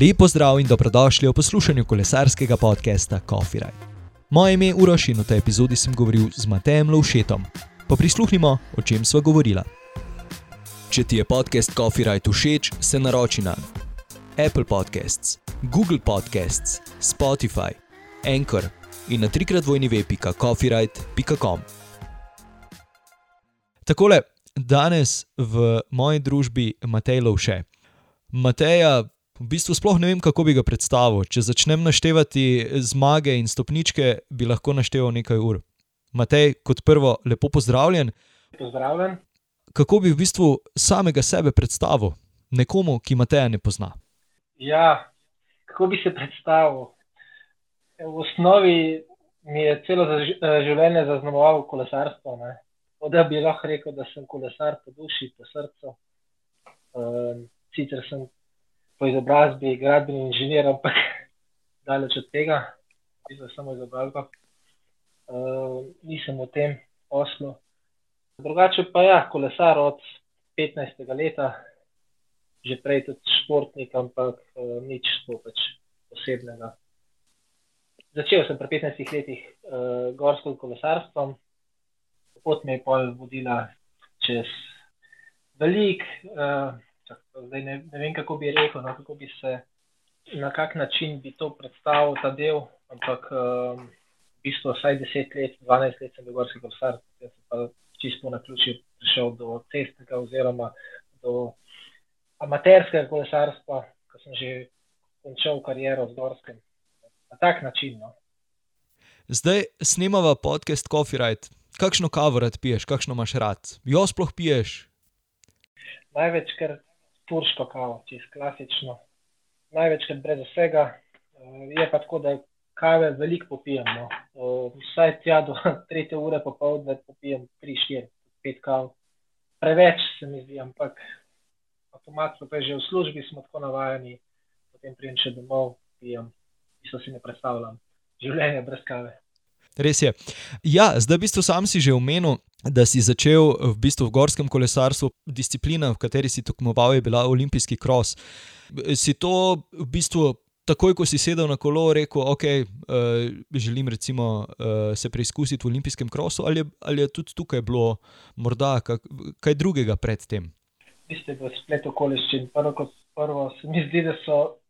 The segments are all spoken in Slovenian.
Lepo zdrav in dobrodošli v poslušanju kolesarskega podcasta Coffee Ride. Moje ime je Uroš in v tej epizodi sem govoril z Matejem Lovšetom. Pa prisluhnimo, o čem sva govorila. Če ti je podcast Coffee Ride všeč, se naroči na Apple Podcasts, Google Podcasts, Spotify, Anchor in na trikrat vojni.coffeeride.com. Takole, danes v moji družbi Matej Lovše. Mateja, v bistvu sploh ne vem, kako bi ga predstavil. Če začnem naštevati zmage in stopničke, bi lahko našteval nekaj ur. Matej, kot prvo, lepo pozdravljen. Pozdravljen. Kako bi v bistvu samega sebe predstavil nekomu, ki Mateja ne pozna? Ja, kako bi se predstavil? V osnovi mi je celo življenje zaznamovalo kolesarstvo. Ne? Da bi lahko rekel, da sem kolesar po duši, po srcu. Um, sicer sem po izobrazbi gradbeni inženir, ampak daleč od tega, nisem samo izobrazba. Uh, nisem v tem poslu. Drugače pa ja, kolesar od 15. leta, že prej tudi športnik, ampak uh, nič pač posebnega. Začel sem pri 15 letih uh, gorskim kolesarstvom, pot mi je pol vodila čez velik, uh, zdaj ne, ne vem, kako bi rekel, no, kako bi se, na kak način bi to predstavil ta del, ampak um, v bistvu vsaj 10 let, 12 let sem bil gorski kolesar, jaz sem pa čisto na ključi prišel do cestnega oziroma do amaterskega kolesarstva, ko sem že končal kariero z gorskim. Na tak način. No. Zdaj snemava podcast Coffee Ride. Kakšno kavo rad piješ, kakšno imaš rad? Jo sploh piješ? Največkrat turško kavo, čez klasično. Največkrat brez vsega. Je pa tako, da kave veliko popijem. No. Vsaj tja do 3 ure popoldne popijem 3, 4, 5 kav. Preveč se mi zdi, ampak avtomatsko pa je že v službi smo tako navajeni, potem prijem še domov, pijem, isto si ne predstavljam. Življenje brez kave. Res je. Ja, zdaj, v bistvu, sam si že omenil, da si začel v, bistvu v gorskem kolesarstvu, disciplina, v kateri si tekmoval, je bila olimpijski kros. Si to v bistvu takoj, ko si sedel na kolo, rekel, okay, uh, želim recimo, uh, se preizkusiti v olimpijskem krosu, ali, ali je tudi tukaj bilo morda kak, kaj drugega predtem? Vi ste v spletu okoliščin. Prvo, kot prvo, se mi zdi, da so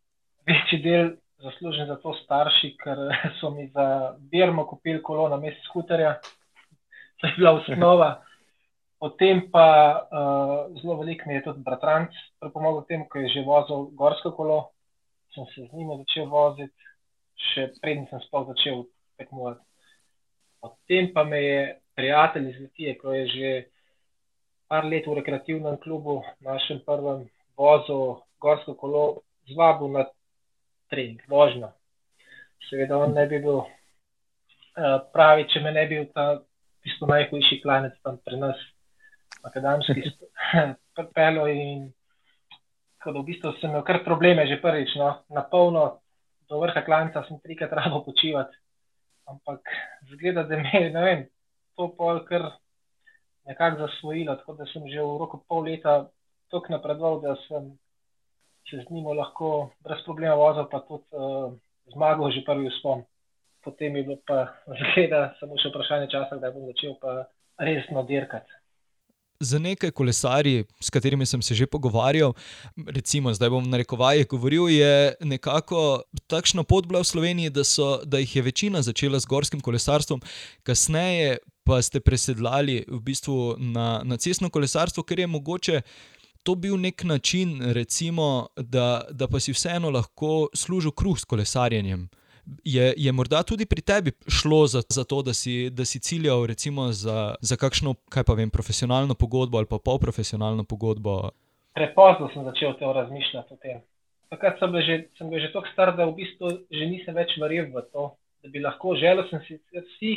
večji del zaslužen za to starši, ker so mi za Birmo kupili kolo na mestu skuterja, to je bila osnova. Potem pa uh, zelo veliko mi je tudi bratranc pripomogel temu, ko je že vozil gorsko kolo, sem se z njim začel voziti, še predtem sem sploh začel tekmovati. Potem pa me je prijatelj iz Litije, ko je že par let v rekreativnem klubu, našem prvem vozu gorsko kolo, zvabil na trening, vožnjo. Seveda, on ne bi bil uh, pravi, če me ne bi bil ta tisto najhujši klanec tam pri nas, akademski prpelo in kot v bistvu sem imel kar probleme že prvič, no, na polno do vrha klanca sem trikrat rado počivati, ampak zgleda, da me je, ne vem, to pol kar nekako zasvojilo, tako da sem že v roku pol leta tako napredoval, da sem se z njim lahko brez problema vozil, pa tudi uh, zmagal že prvi uspon. Potem je bilo pa zgleda samo še vprašanje časa, da bom začel pa resno dirkati. Za nekaj kolesarji, s katerimi sem se že pogovarjal, recimo zdaj bom na rekovaje govoril, je nekako takšna pot bila v Sloveniji, da, so, da jih je večina začela z gorskim kolesarstvom, kasneje pa ste presedlali v bistvu na, na cestno kolesarstvo, ker je mogoče to bil nek način, recimo, da, da pa si vseeno lahko služil kruh s kolesarjenjem. Je, je morda tudi pri tebi šlo za, za to, da si, da si ciljal za, za kakšno, kaj pa vem, profesionalno pogodbo ali pa polprofesionalno pogodbo? Prepozno sem začel to razmišljati o tem. Takrat sem bil že, že tako star, da v bistvu že nisem več verjel v to, da bi lahko želel sem si vsi,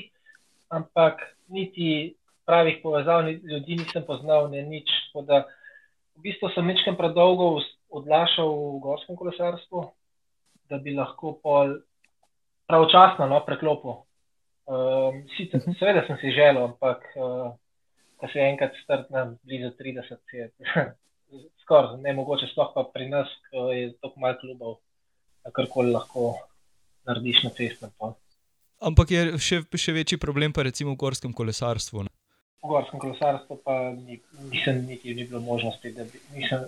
ampak niti pravih povezav, ni, ljudi nisem poznal, ne nič v bistvu sem nekaj predolgo odlašal v gorskem kolesarstvu, da bi lahko pol pravočasno no, preklopil. Um, sicer, mhm. seveda sem si želel, ampak uh, ko se enkrat strnem blizu 30, je skoraj ne mogoče, sploh pa pri nas, ko je tako malo klubov. karkoli lahko narediš na cestnem. Ampak je še, še večji problem pa recimo v gorskem kolesarstvu. Ne? V gorskem kolesarstvu pa ni, nisem niti ni bilo možnosti, da bi, nisem,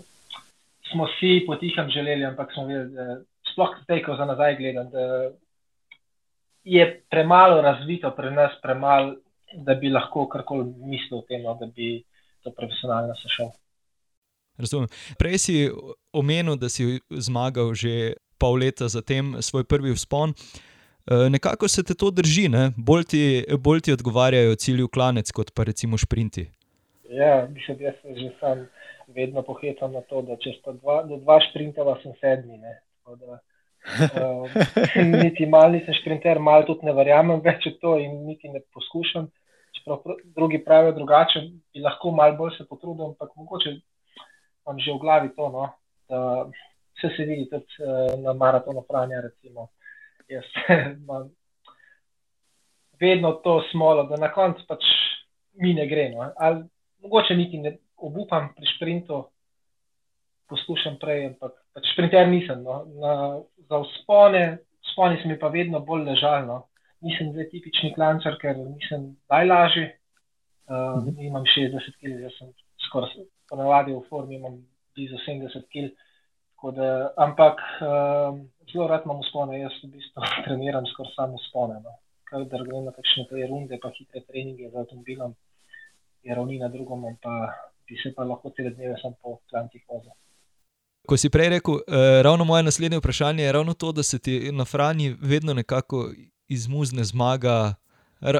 smo vsi potihem želeli, ampak smo videli, da sploh teko za nazaj gledam, da je premalo razvito pri nas, premalo, da bi lahko karkoli mislil o tem, no, da bi to profesionalno sešel. Razumem. Prej si omenil, da si zmagal že pol leta zatem svoj prvi vzpon. E, nekako se te to drži, ne? bolj ti, bolj ti odgovarjajo cilji v klanec, kot pa recimo šprinti. Ja, mislim, da se že sam vedno pohecam na to, da če sta dva, dva šprintova, sem sedmi. Da, uh, niti malo nisem šprinter, malo tudi ne verjamem več v to in niti ne poskušam. Čeprav drugi pravijo drugače, bi lahko malo bolj se potrudil, ampak mogoče imam že v glavi to, no, da vse se vidi tudi uh, na maratonu Franja. Recimo. Jaz imam vedno to smolo, da na koncu pač mi ne gre. No. Ali, mogoče niti ne obupam pri sprintu, poskušam prej, ampak pač sprinter nisem. No. Na, za vzpone, vzpone se mi pa vedno bolj ležalno. Nisem zdaj tipični klančar, ker nisem najlažji. Uh, mhm. Imam 60 kg, jaz sem skoraj ponavadi v formi imam blizu 70 kg. Da, ampak um, zelo rad imam spone, jaz v bistvu treniram skoraj samo spone. No. Kaj da grem na kakšne te runde, pa hitre treninge z avtomobilom, je ravnina drugom, pa bi se pa lahko cele dneve sam po klantih vozil. Ko si prej rekel, eh, ravno moje naslednje vprašanje je ravno to, da se ti na Franji vedno nekako izmuzne zmaga,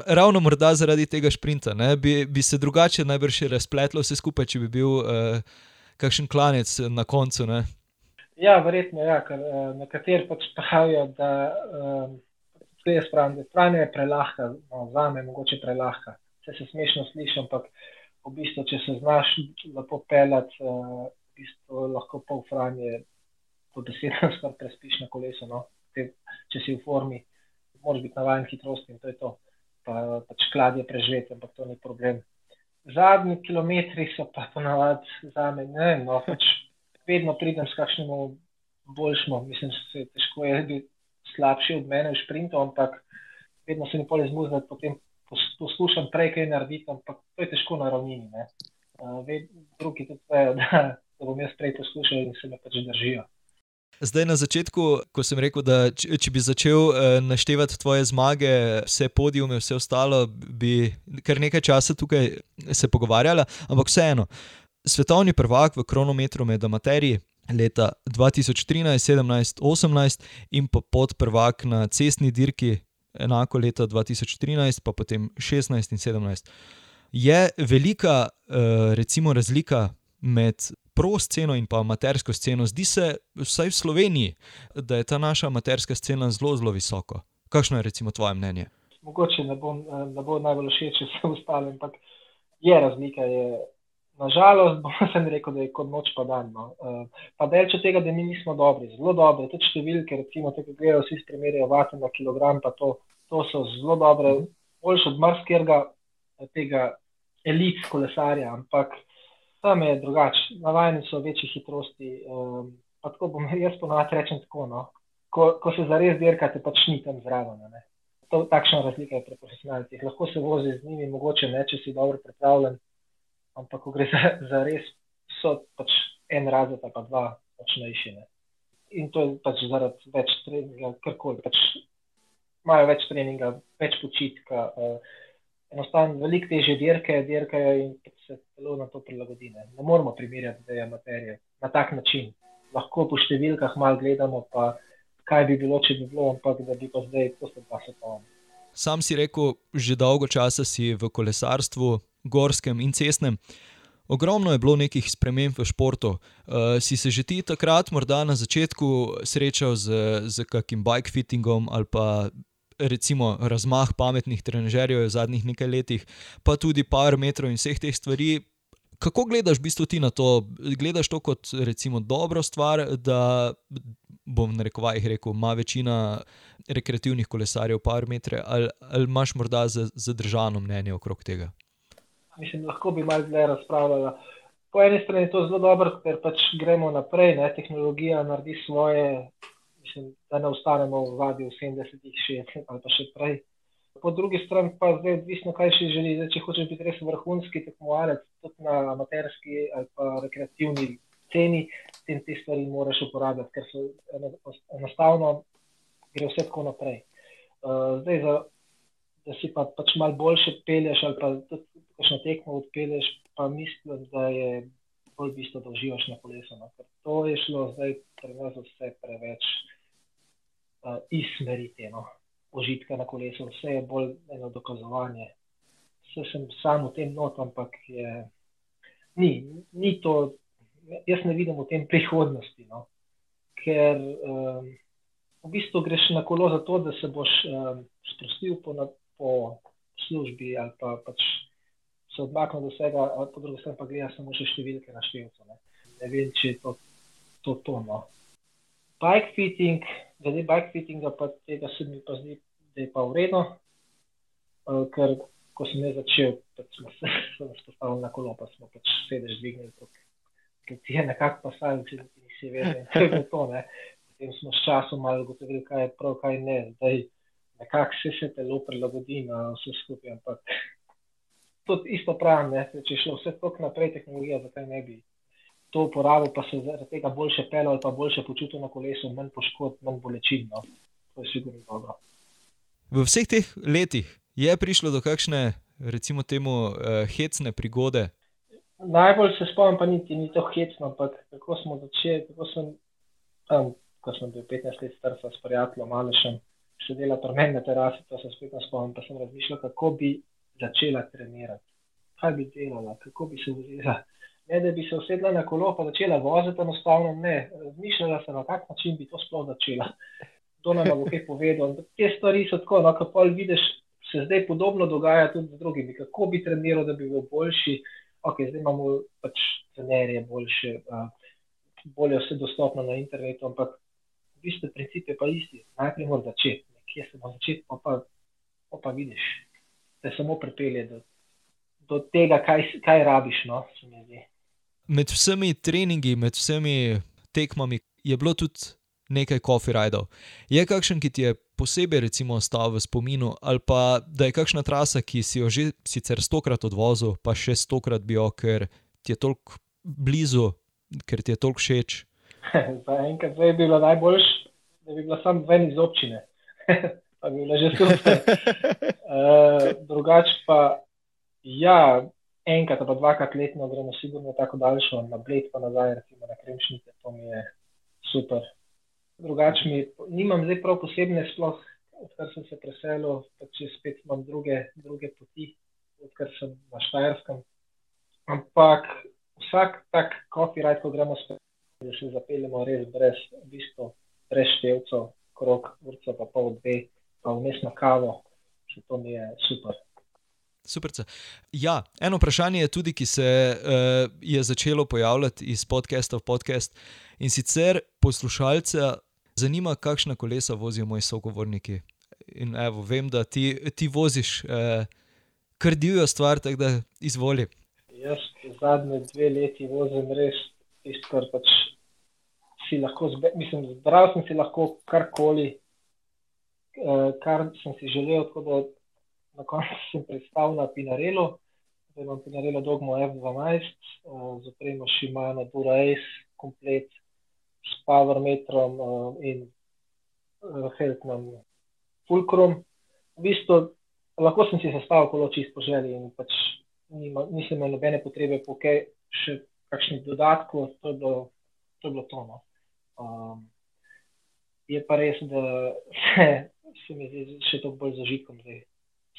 ravno morda zaradi tega sprinta. Bi, bi se drugače najbrž razpletlo vse skupaj, če bi bil uh, kakšen klanec na koncu. Ne? Ja, verjetno ja, ker uh, nekateri pač pravijo, da uh, je stran prelahka, no, za me je mogoče prelahka. Vse se smešno sliši, ampak v bistvu, če se znaš lepo pelati, uh, v bistvu lahko pol franje po desetih skoraj prespiš na kolesu. No? Te, če si v formi, moraš biti navaden hitrosti in to je to pa, pač klad je preživet, ampak to ni problem. Zadnji kilometri so pa ponavadi za me, ne no, pač vedno pridem s kakšnim boljšim, mislim, se težko je biti slabši od mene v sprintu, ampak vedno se mi pole zmuznati, potem poskušam prej kaj narediti, ampak to je težko na ravnini. Uh, drugi tudi vejo, da, da bom jaz prej poskušal in se me pač držijo. Zdaj na začetku, ko sem rekel, da če, če bi začel uh, naštevati tvoje zmage, vse podiume, vse ostalo, bi kar nekaj časa tukaj se pogovarjala, ampak vseeno. Svetovni prvak v kronometru med amaterji leta 2013, 17, 18 in pa podprvak na cestni dirki enako leta 2013, pa potem 16 in 17. Je velika, uh, recimo, razlika med pro sceno in pa amatersko sceno, zdi se, vsaj v Sloveniji, da je ta naša amaterska scena zelo, zelo visoko. Kakšno je recimo tvoje mnenje? Mogoče ne bo, ne bo najbolj všeč vsem ostalim, ampak je razlika. Je, nažalost, bom sem rekel, da je kot noč pa dan. No. Uh, pa delč od tega, da mi nismo dobri, zelo dobri. Te številke, recimo, te, ki gledajo, vsi primerjajo vate na kilogram, pa to, to so zelo dobre, boljše od marsikega tega elit kolesarja, ampak tam je drugače, navajeni so večji hitrosti. Um, tako bom jaz ponovadi rečem tako. No. Ko, ko se zares dirkate, pač ni tam zraven. To, takšna razlika je pri profesionalcih. Lahko se vozi z njimi, mogoče ne, če si dobro pripravljen, ampak ko gre za, za res, so pač en razred ali pa dva močnejši. Ne. In to je pač zaradi več treninga, karkoli. Pač imajo več treninga, več počitka. Uh, enostavno veliko teže dirke, dirkajo in se zelo na to prilagodi. Ne, ne moramo primerjati dve materije na tak način. Lahko po številkah malo gledamo, pa kaj bi bilo, če bi bilo, ampak da bi pa zdaj to se pa se pa. Sam si rekel, že dolgo časa si v kolesarstvu, gorskem in cestnem. Ogromno je bilo nekih sprememb v športu. Uh, si se že ti takrat, morda na začetku, srečal z, z kakim bike fittingom ali pa recimo razmah pametnih trenerjev v zadnjih nekaj letih, pa tudi par metrov in vseh teh stvari. Kako gledaš v bistvu ti na to? Gledaš to kot recimo dobro stvar, da bom na rekovajih rekel, ima večina rekreativnih kolesarjev par metre, ali, ali imaš morda zadržano mnenje okrog tega? Mislim, lahko bi malo dlje razpravljala. Po eni strani je to zelo dobro, ker pač gremo naprej, ne? tehnologija naredi svoje, mislim, da ne ostanemo v vadi v 70-ih, 60 ali pa še prej. Po drugi strani pa zdaj odvisno, kaj še želi. Zdaj, če hočeš biti res vrhunski tekmovalec, tudi na amaterski ali pa rekreativni ceni, tem te stvari moraš uporabljati, ker so enostavno gre vse tako naprej. Uh, zdaj, za, da si pa pač malo boljše pelješ ali pa tudi kakšno tekmo odpelješ, pa mislim, da je bolj bistvo, da uživaš na kolesu. No? To je šlo zdaj pri nas vse preveč uh, izmeriti. No? užitka na kolesu, vse je bolj eno dokazovanje. Vse sem sam v tem not, ampak je, ni, ni to, jaz ne vidim v tem prihodnosti. No? Ker um, v bistvu greš na kolo zato, da se boš um, sprostil po, na, po službi ali pa pač se odmaknil od vsega, po drugi strani pa gledaš samo še številke na števcu. Ne? ne vem, če je to to. to no. Bike fitting, glede bike fittinga, pa tega se mi pa zdi da je pa vredno, uh, ker ko sem jaz začel, pač smo se spostavili na kolo, pa smo pač sedež dvignili, ker ti je nekako pasal, če ti nisi vedel, to je to, ne. Potem smo s časom malo ugotovili, kaj je prav, kaj ne, zdaj nekako se se telo prilagodi na vse skupaj, ampak tudi isto pravim, ne, če je šlo vse tok naprej tehnologija, zakaj ne bi to uporabil, pa se zaradi tega boljše pelo ali pa boljše počutil na kolesu, manj poškodb, manj bolečin, no. To je sigurno dobro. V vseh teh letih je prišlo do kakšne, recimo, temu, uh, hecne prigode. Najbolj se spomnim, pa niti ni to hecno, ampak kako smo začeli. Kako sem, um, ko sem bil 15 let star, s prijateljem Alešem, sedela pri meni na terasi, to se spet spomnim, pa sem razmišljala, kako bi začela trenirati. Kaj bi delala, kako bi se vozila. Ne, da bi se usedla na kolo, pa začela voziti, enostavno ne. Razmišljala sem, na kak način bi to sploh začela to nam bo kaj povedal. Te stvari so tako, no, kako vidiš, se zdaj podobno dogaja tudi z drugimi. Kako bi treniral, da bi bil boljši, ok, zdaj imamo pač trenerje boljše, uh, bolje vse dostopno na internetu, ampak v bistvu princip je pa isti. Najprej moraš začeti, nekje se bo začeti, pa, pa, pa, pa vidiš, da samo pripelje do, do tega, kaj, kaj rabiš, no. Med vsemi treningi, med vsemi tekmami je bilo tudi nekaj coffee rajdov. Je kakšen, ki ti je posebej recimo, ostal v spominu, ali pa da je kakšna trasa, ki si jo že sicer stokrat odvozil, pa še stokrat bi jo, ker ti je toliko blizu, ker ti je toliko všeč. Za enkrat je bilo najboljš, da bi bila sam ven iz občine. pa bila že super. uh, drugač pa, ja, enkrat pa dvakrat letno gremo sigurno tako daljšo na Bled, pa nazaj, recimo na Kremšnice, to mi je super drugače mi nimam zdaj prav posebne, sploh odkar sem se preselil, pač spet imam druge, druge poti, odkar sem na Štajerskem. Ampak vsak tak copyright, ko gremo spet, da se zapeljemo res brez, v bistvu, brez števcev, krok, vrca pa pol dve, pa vmes na kavo, še to mi je super. Super. Ja, eno vprašanje je tudi, ki se uh, je začelo pojavljati iz podcasta v podcast. In sicer poslušalce zanima, kakšna kolesa vozijo moji sogovorniki. In evo, vem, da ti, ti voziš eh, kar divjo stvar, tako da izvoli. Jaz zadnje dve leti vozim res tisto, kar pač si lahko, zbe, mislim, zbral sem si lahko karkoli, eh, kar sem si želel, tako da na koncu sem predstavil na Pinarelu. Zdaj imam Pinarelo Dogmo F12, eh, z opremo Shimano Dura Ace, komplet s Powermetrom uh, in uh, Heltnom Fulcrum. V bistvu lahko sem si sestavil kolo čisto po želji in pač nima, nisem imel nobene potrebe po kaj še kakšnih dodatkov, to je bilo to. Je bilo to no. um, je pa res, da se, se mi zdi še toliko bolj zažitkom, da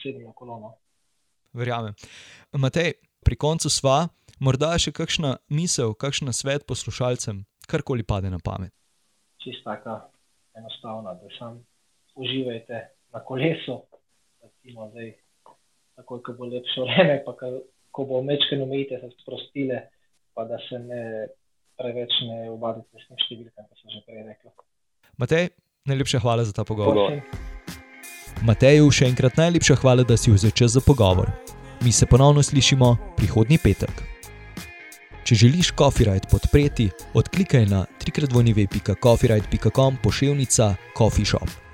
sedim na kolono. Verjamem. Matej, pri koncu sva, morda še kakšna misel, kakšen svet poslušalcem, karkoli pade na pamet. Čisto tako enostavno, da sam uživajte na kolesu, recimo zdaj, tako ko bo lepše vreme, pa ko bo mečke umite, se sprostile, pa da se ne preveč ne obadite s tem številkam, kot sem že prej rekel. Matej, najlepša hvala za ta pogovor. Mateju, še enkrat najlepša hvala, da si vzel čas za pogovor. Mi se ponovno slišimo prihodnji petek. Če želiš Coffee Ride podpreti, odklikaj na www.coffeeride.com pošiljnica coffee shop.